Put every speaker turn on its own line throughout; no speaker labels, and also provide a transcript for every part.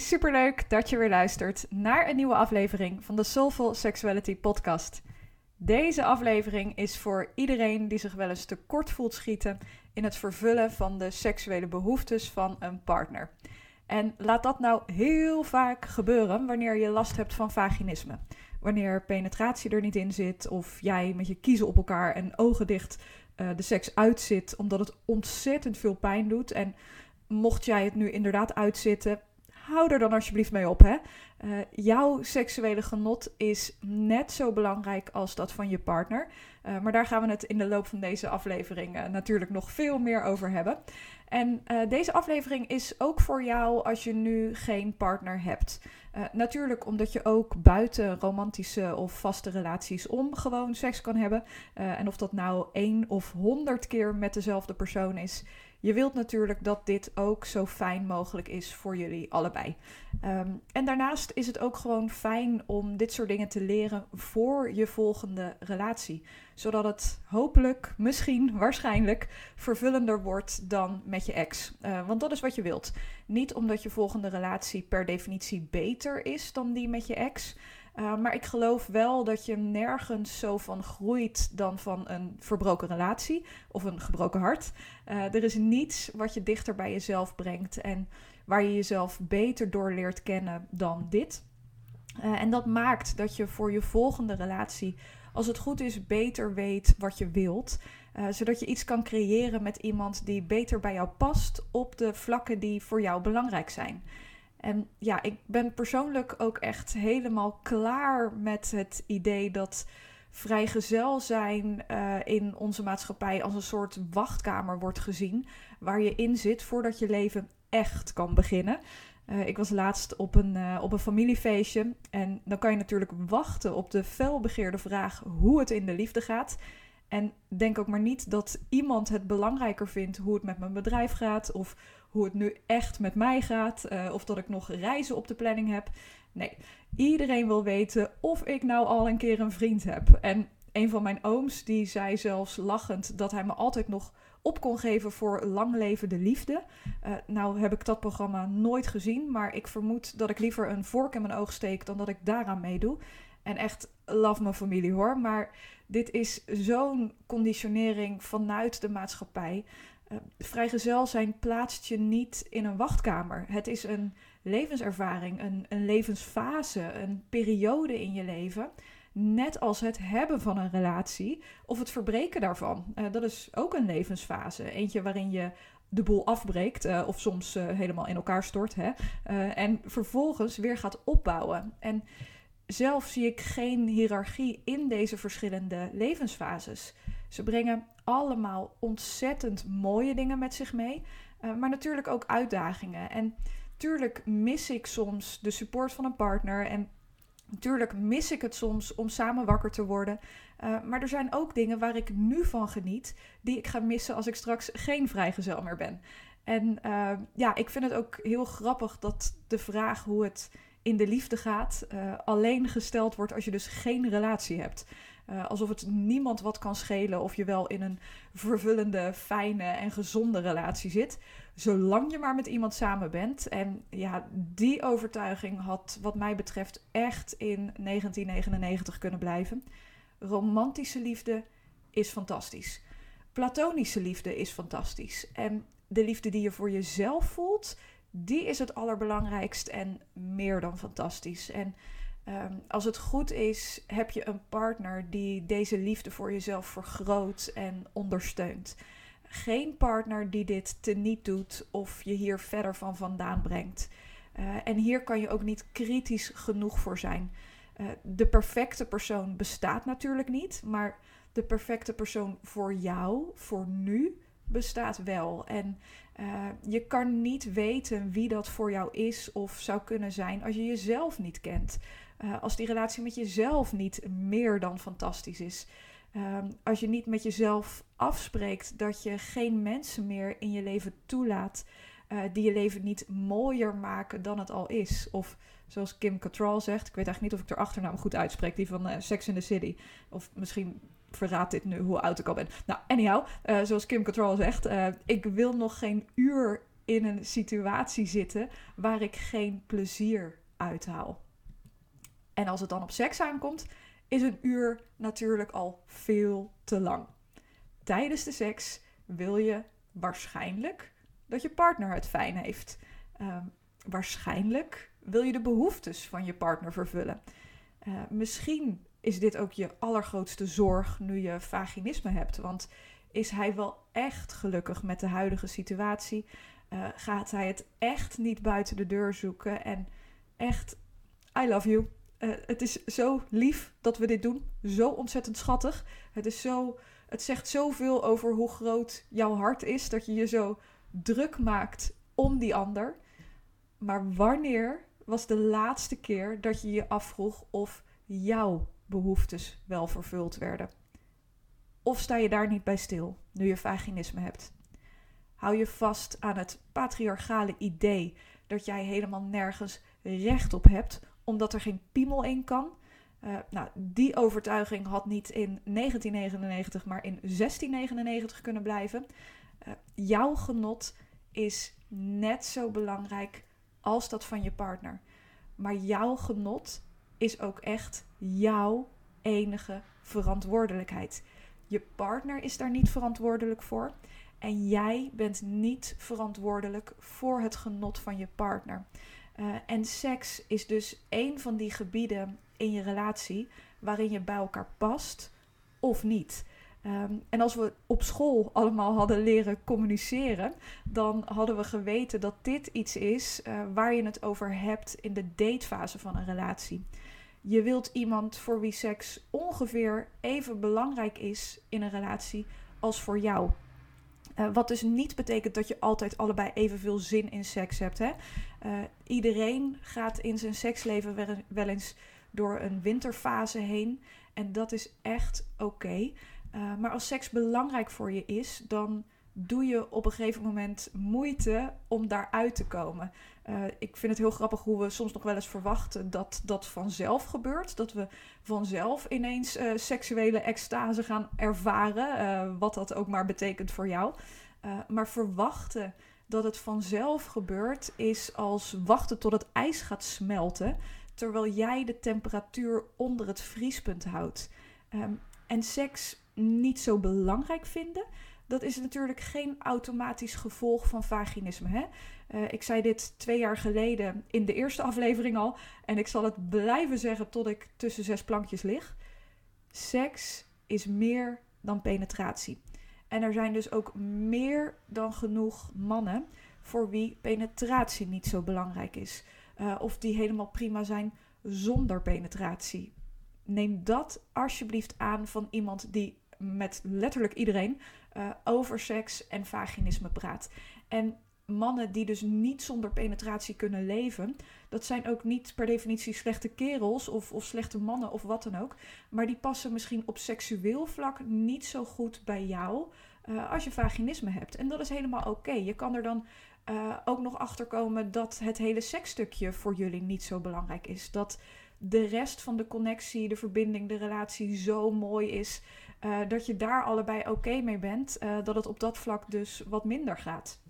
Superleuk dat je weer luistert naar een nieuwe aflevering van de Soulful Sexuality podcast. Deze aflevering is voor iedereen die zich wel eens tekort voelt schieten in het vervullen van de seksuele behoeftes van een partner. En laat dat nou heel vaak gebeuren wanneer je last hebt van vaginisme. Wanneer penetratie er niet in zit of jij met je kiezen op elkaar en ogen dicht uh, de seks uitzit omdat het ontzettend veel pijn doet. En mocht jij het nu inderdaad uitzitten, hou er dan alsjeblieft mee op. Hè? Uh, jouw seksuele genot is net zo belangrijk als dat van je partner. Uh, maar daar gaan we het in de loop van deze aflevering uh, natuurlijk nog veel meer over hebben. En deze aflevering is ook voor jou als je nu geen partner hebt. natuurlijk omdat je ook buiten romantische of vaste relaties om gewoon seks kan hebben. en of dat nou één of honderd keer met dezelfde persoon is je wilt natuurlijk dat dit ook zo fijn mogelijk is voor jullie allebei. Um, en daarnaast is het ook gewoon fijn om dit soort dingen te leren voor je volgende relatie. Zodat het hopelijk, misschien, waarschijnlijk vervullender wordt dan met je ex. Uh, want dat is wat je wilt. Niet omdat je volgende relatie per definitie beter is dan die met je ex. Uh, maar ik geloof wel dat je nergens zo van groeit dan van een verbroken relatie of een gebroken hart. Uh, er is niets wat je dichter bij jezelf brengt en waar je jezelf beter door leert kennen dan dit. Uh, en dat maakt dat je voor je volgende relatie, als het goed is, beter weet wat je wilt. zodat je iets kan creëren met iemand die beter bij jou past op de vlakken die voor jou belangrijk zijn. En ja, ik ben persoonlijk ook echt helemaal klaar met het idee dat vrijgezel zijn uh, in onze maatschappij als een soort wachtkamer wordt gezien. Waar je in zit voordat je leven echt kan beginnen. Uh, ik was laatst op een, uh, op een familiefeestje. En dan kan je natuurlijk wachten op de felbegeerde vraag hoe het in de liefde gaat. En denk ook maar niet dat iemand het belangrijker vindt hoe het met mijn bedrijf gaat. Of hoe het nu echt met mij gaat. Of dat ik nog reizen op de planning heb. Nee, iedereen wil weten of ik nou al een keer een vriend heb. En een van mijn ooms die zei zelfs lachend dat hij me altijd nog op kon geven voor lang leven de liefde. Uh, nou heb ik dat programma nooit gezien, maar ik vermoed dat ik liever een vork in mijn oog steek dan dat ik daaraan meedoe. En echt love mijn familie hoor, maar dit is zo'n conditionering vanuit de maatschappij. Uh, vrijgezel zijn plaatst je niet in een wachtkamer. Het is een levenservaring, een, een levensfase, een periode in je leven. Net als het hebben van een relatie of het verbreken daarvan. Uh, dat is ook een levensfase. Eentje waarin je de boel afbreekt uh, of soms uh, helemaal in elkaar stort. Hè? en vervolgens weer gaat opbouwen. En zelf zie ik geen hiërarchie in deze verschillende levensfases. Ze brengen allemaal ontzettend mooie dingen met zich mee, maar natuurlijk ook uitdagingen. En natuurlijk mis ik soms de support van een partner en natuurlijk mis ik het soms om samen wakker te worden. Uh, maar er zijn ook dingen waar ik nu van geniet, die ik ga missen als ik straks geen vrijgezel meer ben. En uh, ja, ik vind het ook heel grappig dat de vraag hoe het in de liefde gaat, uh, alleen gesteld wordt als je dus geen relatie hebt. Alsof het niemand wat kan schelen of je wel in een vervullende, fijne en gezonde relatie zit. Zolang je maar met iemand samen bent. En ja, die overtuiging had wat mij betreft echt in 1999 kunnen blijven. Romantische liefde is fantastisch. Platonische liefde is fantastisch. En de liefde die je voor jezelf voelt, die is het allerbelangrijkst en meer dan fantastisch. En um, als het goed is, heb je een partner die deze liefde voor jezelf vergroot en ondersteunt. Geen partner die dit teniet doet of je hier verder van vandaan brengt. Uh, en hier kan je ook niet kritisch genoeg voor zijn. Uh, de perfecte persoon bestaat natuurlijk niet, maar de perfecte persoon voor jou, voor nu, bestaat wel. En uh, je kan niet weten wie dat voor jou is of zou kunnen zijn als je jezelf niet kent. Als die relatie met jezelf niet meer dan fantastisch is. Um, als je niet met jezelf afspreekt dat je geen mensen meer in je leven toelaat uh, die je leven niet mooier maken dan het al is. Of zoals Kim Cattrall zegt, ik weet eigenlijk niet of ik haar achternaam goed uitspreek, die van uh, Sex in the City. Of misschien verraadt dit nu hoe oud ik al ben. Nou, anyhow, uh, zoals Kim Cattrall zegt, ik wil nog geen uur in een situatie zitten waar ik geen plezier uithaal. En als het dan op seks aankomt, is een uur natuurlijk al veel te lang. Tijdens de seks wil je waarschijnlijk dat je partner het fijn heeft. Uh, waarschijnlijk wil je de behoeftes van je partner vervullen. Uh, misschien is dit ook je allergrootste zorg nu je vaginisme hebt. Want is hij wel echt gelukkig met de huidige situatie? Uh, gaat hij het echt niet buiten de deur zoeken? En echt, I love you. Uh, het is zo lief dat we dit doen. Zo ontzettend schattig. Het, is zo, het zegt zoveel over hoe groot jouw hart is. Dat je je zo druk maakt om die ander. Maar wanneer was de laatste keer dat je je afvroeg of jouw behoeftes wel vervuld werden? Of sta je daar niet bij stil nu je vaginisme hebt? Hou je vast aan het patriarchale idee dat jij helemaal nergens recht op hebt omdat er geen piemel in kan? Uh, nou, die overtuiging had niet in 1999, maar in 1699 kunnen blijven. Uh, jouw genot is net zo belangrijk als dat van je partner. Maar jouw genot is ook echt jouw enige verantwoordelijkheid. Je partner is daar niet verantwoordelijk voor. En jij bent niet verantwoordelijk voor het genot van je partner. Uh, en seks is dus een van die gebieden in je relatie waarin je bij elkaar past of niet. Um, en als we op school allemaal hadden leren communiceren, dan hadden we geweten dat dit iets is uh, waar je het over hebt in de datefase van een relatie. Je wilt iemand voor wie seks ongeveer even belangrijk is in een relatie als voor jou. Uh, wat dus niet betekent dat je altijd allebei evenveel zin in seks hebt. Hè? Uh, iedereen gaat in zijn seksleven wel eens door een winterfase heen. En dat is echt oké. Uh, maar als seks belangrijk voor je is, dan doe je op een gegeven moment moeite om daaruit te komen. Uh, ik vind het heel grappig hoe we soms nog wel eens verwachten dat dat vanzelf gebeurt. Dat we vanzelf ineens uh, seksuele extase gaan ervaren, wat dat ook maar betekent voor jou. maar verwachten dat het vanzelf gebeurt, is als wachten tot het ijs gaat smelten, terwijl jij de temperatuur onder het vriespunt houdt. Um, en seks niet zo belangrijk vinden, dat is natuurlijk geen automatisch gevolg van vaginisme. Hè? Uh, ik zei dit twee jaar geleden in de eerste aflevering al. En ik zal het blijven zeggen tot ik tussen zes plankjes lig. Seks is meer dan penetratie. En er zijn dus ook meer dan genoeg mannen voor wie penetratie niet zo belangrijk is. Uh, of die helemaal prima zijn zonder penetratie. Neem dat alsjeblieft aan van iemand die met letterlijk iedereen uh, over seks en vaginisme praat. En mannen die dus niet zonder penetratie kunnen leven, dat zijn ook niet per definitie slechte kerels of, of slechte mannen of wat dan ook. Maar die passen misschien op seksueel vlak niet zo goed bij jou uh, als je vaginisme hebt. En dat is helemaal oké. Je kan er dan uh, ook nog achter komen dat het hele seksstukje voor jullie niet zo belangrijk is. Dat de rest van de connectie, de verbinding, de relatie zo mooi is. Uh, dat je daar allebei oké mee bent. Uh, dat het op dat vlak dus wat minder gaat.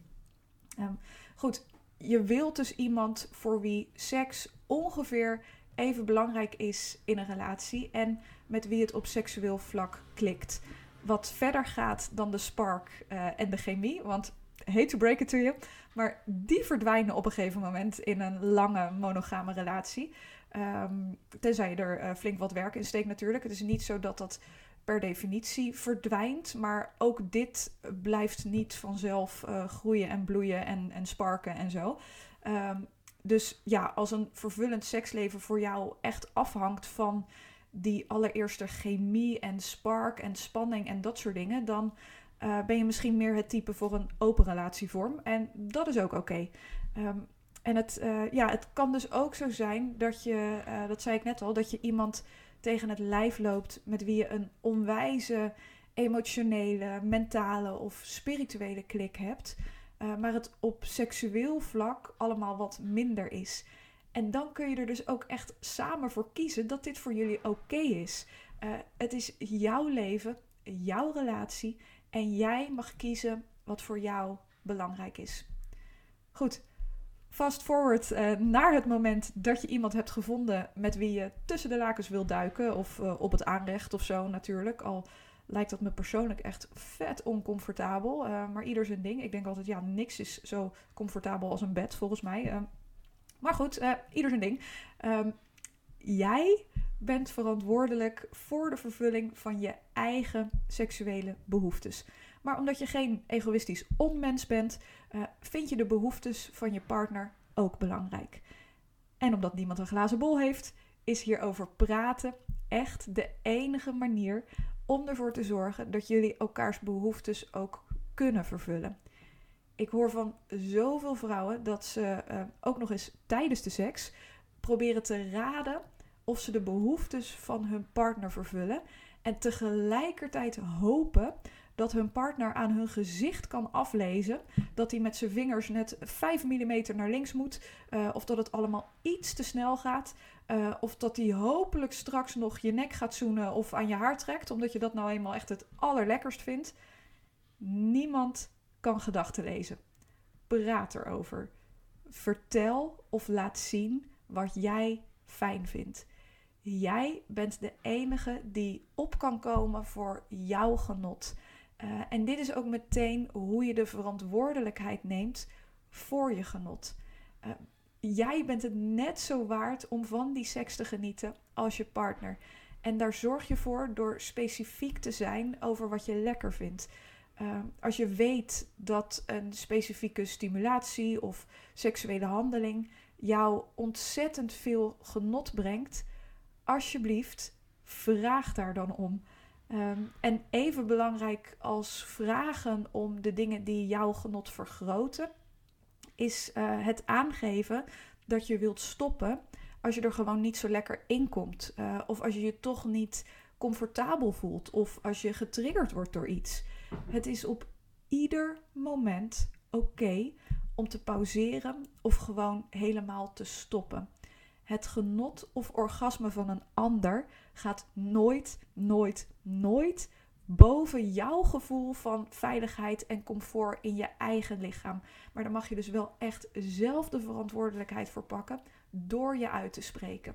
Um, goed, je wilt dus iemand voor wie seks ongeveer even belangrijk is in een relatie. En met wie het op seksueel vlak klikt. Wat verder gaat dan de spark uh, en de chemie. Want hate to break it to you. Maar die verdwijnen op een gegeven moment in een lange monogame relatie. Um, tenzij je er flink wat werk in steekt natuurlijk. Het is niet zo dat dat per definitie verdwijnt. Maar ook dit blijft niet vanzelf uh, groeien en bloeien en, en sparken en zo. Um, dus ja, als een vervullend seksleven voor jou echt afhangt van die allereerste chemie en spark en spanning en dat soort dingen, dan ben je misschien meer het type voor een open relatievorm. En dat is ook oké. Ehm, en het, ja, het kan dus ook zo zijn dat je, dat zei ik net al, dat je iemand tegen het lijf loopt met wie je een onwijze emotionele, mentale of spirituele klik hebt, uh, maar het op seksueel vlak allemaal wat minder is. En dan kun je er dus ook echt samen voor kiezen dat dit voor jullie oké is. Uh, het is jouw leven, jouw relatie en jij mag kiezen wat voor jou belangrijk is. Goed, fast forward uh, naar het moment dat je iemand hebt gevonden met wie je tussen de lakens wil duiken of uh, op het aanrecht of zo natuurlijk. Al lijkt dat me persoonlijk echt vet oncomfortabel. Uh, maar ieder zijn ding. Ik denk altijd, ja, niks is zo comfortabel als een bed, volgens mij. Uh, maar goed, ieder zijn ding. Um, jij bent verantwoordelijk voor de vervulling van je eigen seksuele behoeftes. Maar omdat je geen egoïstisch onmens bent, vind je de behoeftes van je partner ook belangrijk. En omdat niemand een glazen bol heeft, is hierover praten echt de enige manier om ervoor te zorgen dat jullie elkaars behoeftes ook kunnen vervullen. Ik hoor van zoveel vrouwen dat ze uh, ook nog eens tijdens de seks proberen te raden of ze de behoeftes van hun partner vervullen en tegelijkertijd hopen dat hun partner aan hun gezicht kan aflezen dat hij met zijn vingers net 5 mm naar links moet, uh, of dat het allemaal iets te snel gaat, uh, of dat hij hopelijk straks nog je nek gaat zoenen of aan je haar trekt, omdat je dat nou eenmaal echt het allerlekkerst vindt. Niemand kan gedachten lezen. Praat erover. Vertel of laat zien wat jij fijn vindt. Jij bent de enige die op kan komen voor jouw genot. Uh, en dit is ook meteen hoe je de verantwoordelijkheid neemt voor je genot. Uh, jij bent het net zo waard om van die seks te genieten als je partner. En daar zorg je voor door specifiek te zijn over wat je lekker vindt. Uh, als je weet dat een specifieke stimulatie of seksuele handeling jou ontzettend veel genot brengt, alsjeblieft, vraag daar dan om. Um, en even belangrijk als vragen om de dingen die jouw genot vergroten, is uh, het aangeven dat je wilt stoppen als je er gewoon niet zo lekker in komt. Uh, of als je je toch niet comfortabel voelt. Of als je getriggerd wordt door iets. Het is op ieder moment oké om te pauzeren of gewoon helemaal te stoppen. Het genot of orgasme van een ander gaat nooit, nooit, nooit boven jouw gevoel van veiligheid en comfort in je eigen lichaam. Maar daar mag je dus wel echt zelf de verantwoordelijkheid voor pakken door je uit te spreken.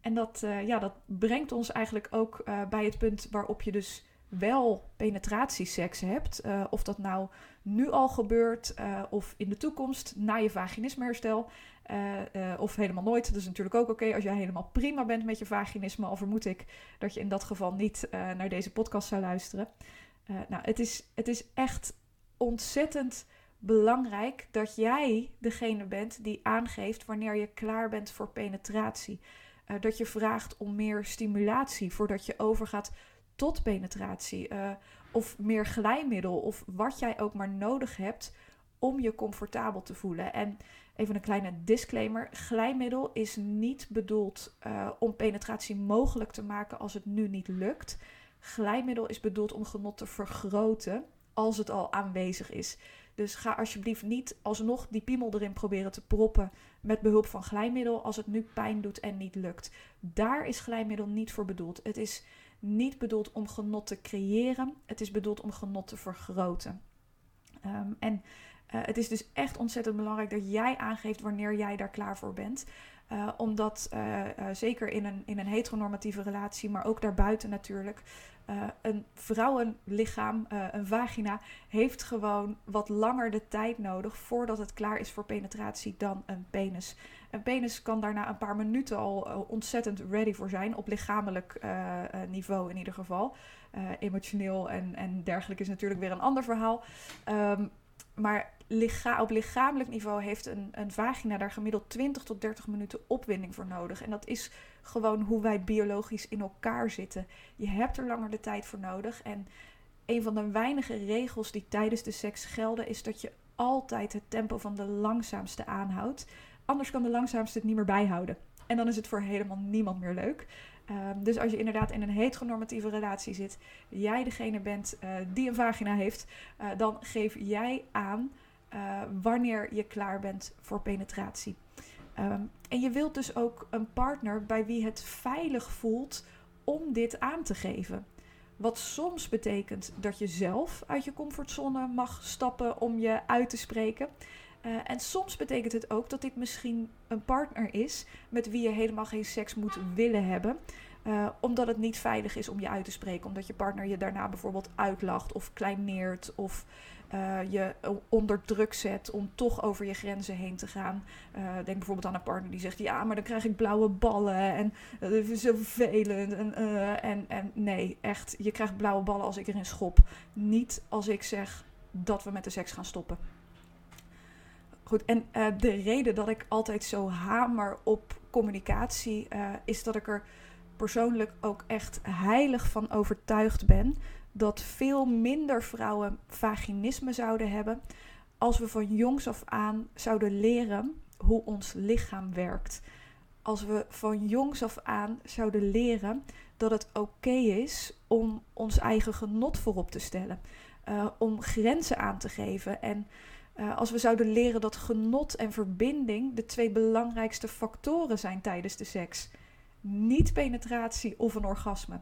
En dat, uh, ja, dat brengt ons eigenlijk ook uh, bij het punt waarop je dus wel penetratieseks hebt. Uh, of dat nou nu al gebeurt of in de toekomst na je vaginismeherstel. Uh, of helemaal nooit. Dat is natuurlijk ook oké als jij helemaal prima bent met je vaginisme. Al vermoed ik dat je in dat geval niet uh, naar deze podcast zou luisteren. nou, het is, het is echt ontzettend belangrijk dat jij degene bent die aangeeft wanneer je klaar bent voor penetratie. dat je vraagt om meer stimulatie voordat je overgaat tot penetratie. of meer glijmiddel of wat jij ook maar nodig hebt om je comfortabel te voelen. En Even een kleine disclaimer: glijmiddel is niet bedoeld uh, om penetratie mogelijk te maken als het nu niet lukt. Glijmiddel is bedoeld om genot te vergroten als het al aanwezig is. Dus ga alsjeblieft niet alsnog die piemel erin proberen te proppen met behulp van glijmiddel als het nu pijn doet en niet lukt. Daar is glijmiddel niet voor bedoeld. Het is niet bedoeld om genot te creëren, het is bedoeld om genot te vergroten. Um, en uh, het is dus echt ontzettend belangrijk dat jij aangeeft wanneer jij daar klaar voor bent. Uh, omdat uh, zeker in een, in een heteronormatieve relatie, maar ook daarbuiten natuurlijk, een vrouwenlichaam, een vagina, heeft gewoon wat langer de tijd nodig voordat het klaar is voor penetratie dan een penis. Een penis kan daarna een paar minuten al ontzettend ready voor zijn, op lichamelijk niveau in ieder geval. emotioneel en, en dergelijke is natuurlijk weer een ander verhaal. Um, maar op lichamelijk niveau heeft een, een vagina daar gemiddeld 20 tot 30 minuten opwinding voor nodig. En dat is gewoon hoe wij biologisch in elkaar zitten. Je hebt er langer de tijd voor nodig. En een van de weinige regels die tijdens de seks gelden, is dat je altijd het tempo van de langzaamste aanhoudt. Anders kan de langzaamste het niet meer bijhouden. En dan is het voor helemaal niemand meer leuk. Ehm, dus als je inderdaad in een heteronormatieve relatie zit, jij degene bent uh, die een vagina heeft, uh, dan geef jij aan uh, wanneer je klaar bent voor penetratie. Um, en je wilt dus ook een partner bij wie het veilig voelt om dit aan te geven. Wat soms betekent dat je zelf uit je comfortzone mag stappen om je uit te spreken. Uh, en soms betekent het ook dat dit misschien een partner is met wie je helemaal geen seks moet willen hebben. Uh, omdat het niet veilig is om je uit te spreken. Omdat je partner je daarna bijvoorbeeld uitlacht of kleineert. Of uh, je onder druk zet om toch over je grenzen heen te gaan. Uh, denk bijvoorbeeld aan een partner die zegt: Ja, maar dan krijg ik blauwe ballen. En dat is zo vervelend. En, en, en nee, echt, je krijgt blauwe ballen als ik erin schop. Niet als ik zeg dat we met de seks gaan stoppen. Goed, en de reden dat ik altijd zo hamer op communicatie is dat ik er persoonlijk ook echt heilig van overtuigd ben dat veel minder vrouwen vaginisme zouden hebben als we van jongs af aan zouden leren hoe ons lichaam werkt. Als we van jongs af aan zouden leren dat het oké is om ons eigen genot voorop te stellen, uh, om grenzen aan te geven en uh, als we zouden leren dat genot en verbinding de twee belangrijkste factoren zijn tijdens de seks. Niet penetratie of een orgasme.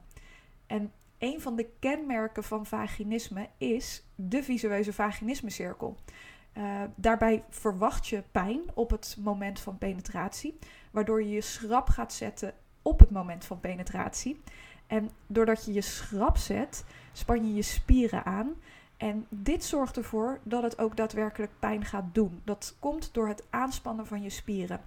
En een van de kenmerken van vaginisme is de visueuze vaginismecirkel. Uh, daarbij verwacht je pijn op het moment van penetratie, waardoor je je schrap gaat zetten op het moment van penetratie. En doordat je je schrap zet, span je je spieren aan en dit zorgt ervoor dat het ook daadwerkelijk pijn gaat doen. Dat komt door het aanspannen van je spieren.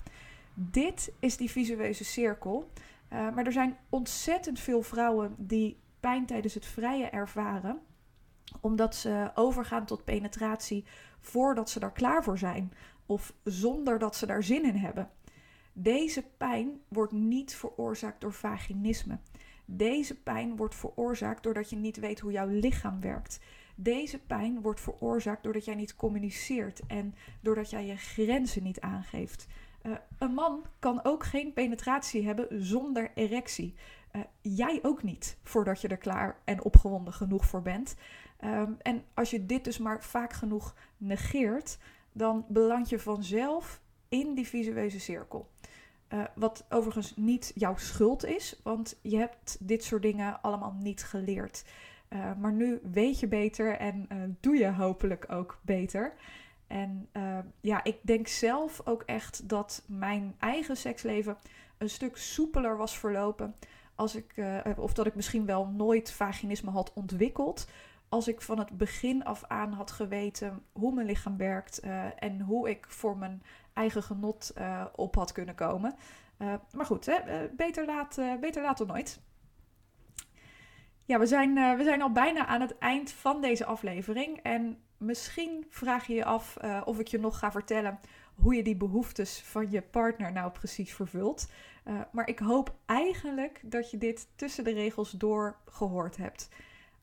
Dit is die visueuze cirkel. Uh, maar er zijn ontzettend veel vrouwen die pijn tijdens het vrije ervaren, omdat ze overgaan tot penetratie voordat ze daar klaar voor zijn of zonder dat ze daar zin in hebben. Deze pijn wordt niet veroorzaakt door vaginisme. Deze pijn wordt veroorzaakt doordat je niet weet hoe jouw lichaam werkt. Deze pijn wordt veroorzaakt doordat jij niet communiceert en doordat jij je grenzen niet aangeeft. Uh, een man kan ook geen penetratie hebben zonder erectie. Uh, jij ook niet, voordat je er klaar en opgewonden genoeg voor bent. Um, en als je dit dus maar vaak genoeg negeert, dan beland je vanzelf in die visueuze cirkel. Uh, wat overigens niet jouw schuld is, want je hebt dit soort dingen allemaal niet geleerd. Maar nu weet je beter en doe je hopelijk ook beter. En uh, ja, ik denk zelf ook echt dat mijn eigen seksleven een stuk soepeler was verlopen. Als ik, of dat ik misschien wel nooit vaginisme had ontwikkeld. Als ik van het begin af aan had geweten hoe mijn lichaam werkt en hoe ik voor mijn eigen genot op had kunnen komen. maar goed, hè, beter, laat, beter laat dan nooit. Ja, we zijn, we zijn al bijna aan het eind van deze aflevering. En misschien vraag je je af uh, of ik je nog ga vertellen hoe je die behoeftes van je partner nou precies vervult. Uh, maar ik hoop eigenlijk dat je dit tussen de regels door gehoord hebt.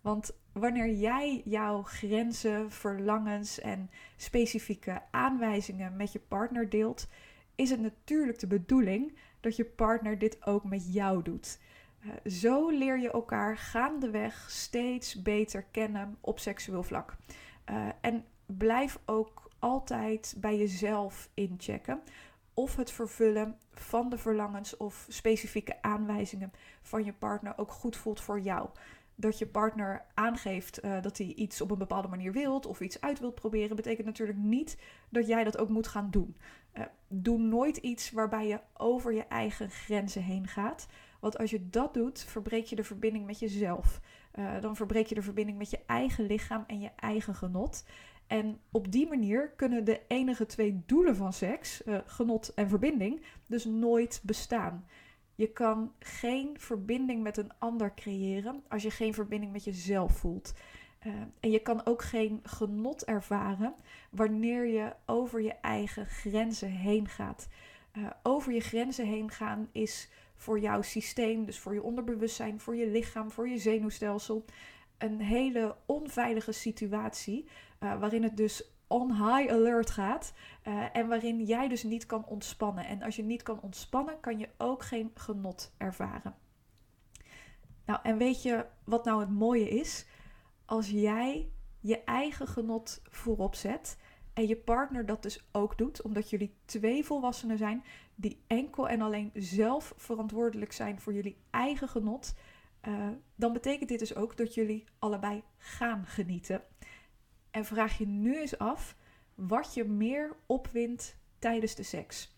Want wanneer jij jouw grenzen, verlangens en specifieke aanwijzingen met je partner deelt, is het natuurlijk de bedoeling dat je partner dit ook met jou doet. Uh, zo leer je elkaar gaandeweg steeds beter kennen op seksueel vlak. Uh, en blijf ook altijd bij jezelf inchecken of het vervullen van de verlangens of specifieke aanwijzingen van je partner ook goed voelt voor jou. Dat je partner aangeeft uh, dat hij iets op een bepaalde manier wilt of iets uit wilt proberen, betekent natuurlijk niet dat jij dat ook moet gaan doen. Uh, doe nooit iets waarbij je over je eigen grenzen heen gaat. Want als je dat doet, verbreek je de verbinding met jezelf. Uh, dan verbreek je de verbinding met je eigen lichaam en je eigen genot. En op die manier kunnen de enige twee doelen van seks, uh, genot en verbinding, dus nooit bestaan. Je kan geen verbinding met een ander creëren als je geen verbinding met jezelf voelt. Uh, en je kan ook geen genot ervaren wanneer je over je eigen grenzen heen gaat. Over je grenzen heen gaan is voor jouw systeem, dus voor je onderbewustzijn, voor je lichaam, voor je zenuwstelsel. een hele onveilige situatie, uh, waarin het dus on high alert gaat uh, en waarin jij dus niet kan ontspannen. En als je niet kan ontspannen, kan je ook geen genot ervaren. Nou, en weet je wat nou het mooie is? Als jij je eigen genot voorop zet en je partner dat dus ook doet, omdat jullie twee volwassenen zijn die enkel en alleen zelf verantwoordelijk zijn voor jullie eigen genot, uh, dan betekent dit dus ook dat jullie allebei gaan genieten. En vraag je nu eens af wat je meer opwint tijdens de seks.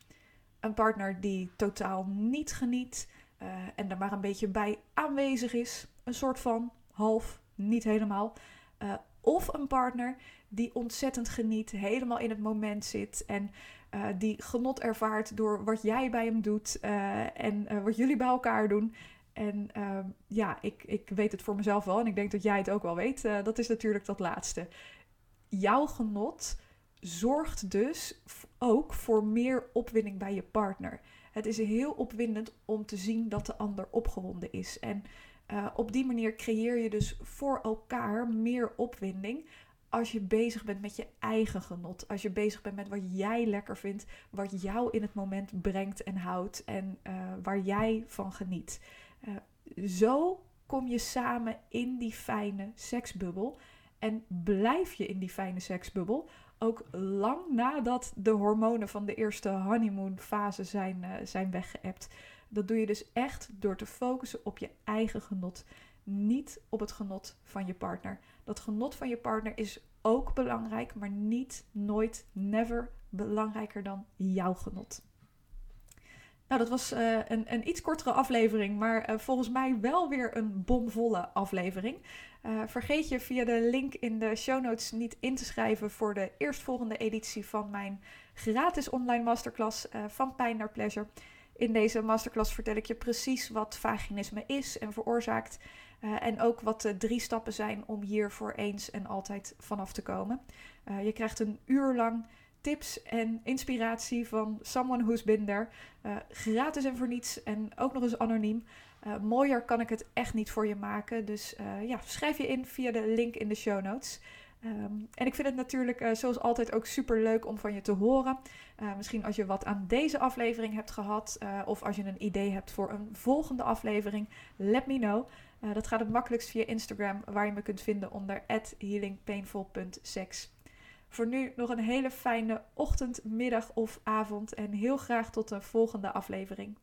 Een partner die totaal niet geniet uh, en er maar een beetje bij aanwezig is, een soort van half, niet helemaal. Uh, of een partner die ontzettend geniet, helemaal in het moment zit en uh, die genot ervaart door wat jij bij hem doet uh, en uh, wat jullie bij elkaar doen. En ehm, ja, ik, ik weet het voor mezelf wel en ik denk dat jij het ook wel weet. dat is natuurlijk dat laatste. Jouw genot zorgt dus ook voor meer opwinding bij je partner. Het is heel opwindend om te zien dat de ander opgewonden is. En op die manier creëer je dus voor elkaar meer opwinding als je bezig bent met je eigen genot. Als je bezig bent met wat jij lekker vindt, wat jou in het moment brengt en houdt en uh, waar jij van geniet. Uh, zo kom je samen in die fijne seksbubbel en blijf je in die fijne seksbubbel. Ook lang nadat de hormonen van de eerste honeymoon fase zijn, uh, zijn weggeëpt. Dat doe je dus echt door te focussen op je eigen genot, niet op het genot van je partner. Dat genot van je partner is ook belangrijk, maar niet, nooit, never belangrijker dan jouw genot. Nou, dat was uh, een, een, iets kortere aflevering, maar uh, volgens mij wel weer een bomvolle aflevering. Uh, vergeet je via de link in de show notes niet in te schrijven voor de eerstvolgende editie van mijn gratis online masterclass van Pijn naar Pleasure. In deze masterclass vertel ik je precies wat vaginisme is en veroorzaakt. Uh, en ook wat de drie stappen zijn om hier voor eens en altijd vanaf te komen. Uh, je krijgt een uur lang tips en inspiratie van someone who's been there. Uh, gratis en voor niets en ook nog eens anoniem. mooier kan ik het echt niet voor je maken. Dus ja, schrijf je in via de link in de show notes. Um, en ik vind het natuurlijk zoals altijd ook super leuk om van je te horen. Uh, misschien als je wat aan deze aflevering hebt gehad uh, of als je een idee hebt voor een volgende aflevering, let me know. dat gaat het makkelijkst via Instagram, waar je me kunt vinden onder healingpainful.sex. Voor nu nog een hele fijne ochtend, middag of avond en heel graag tot de volgende aflevering.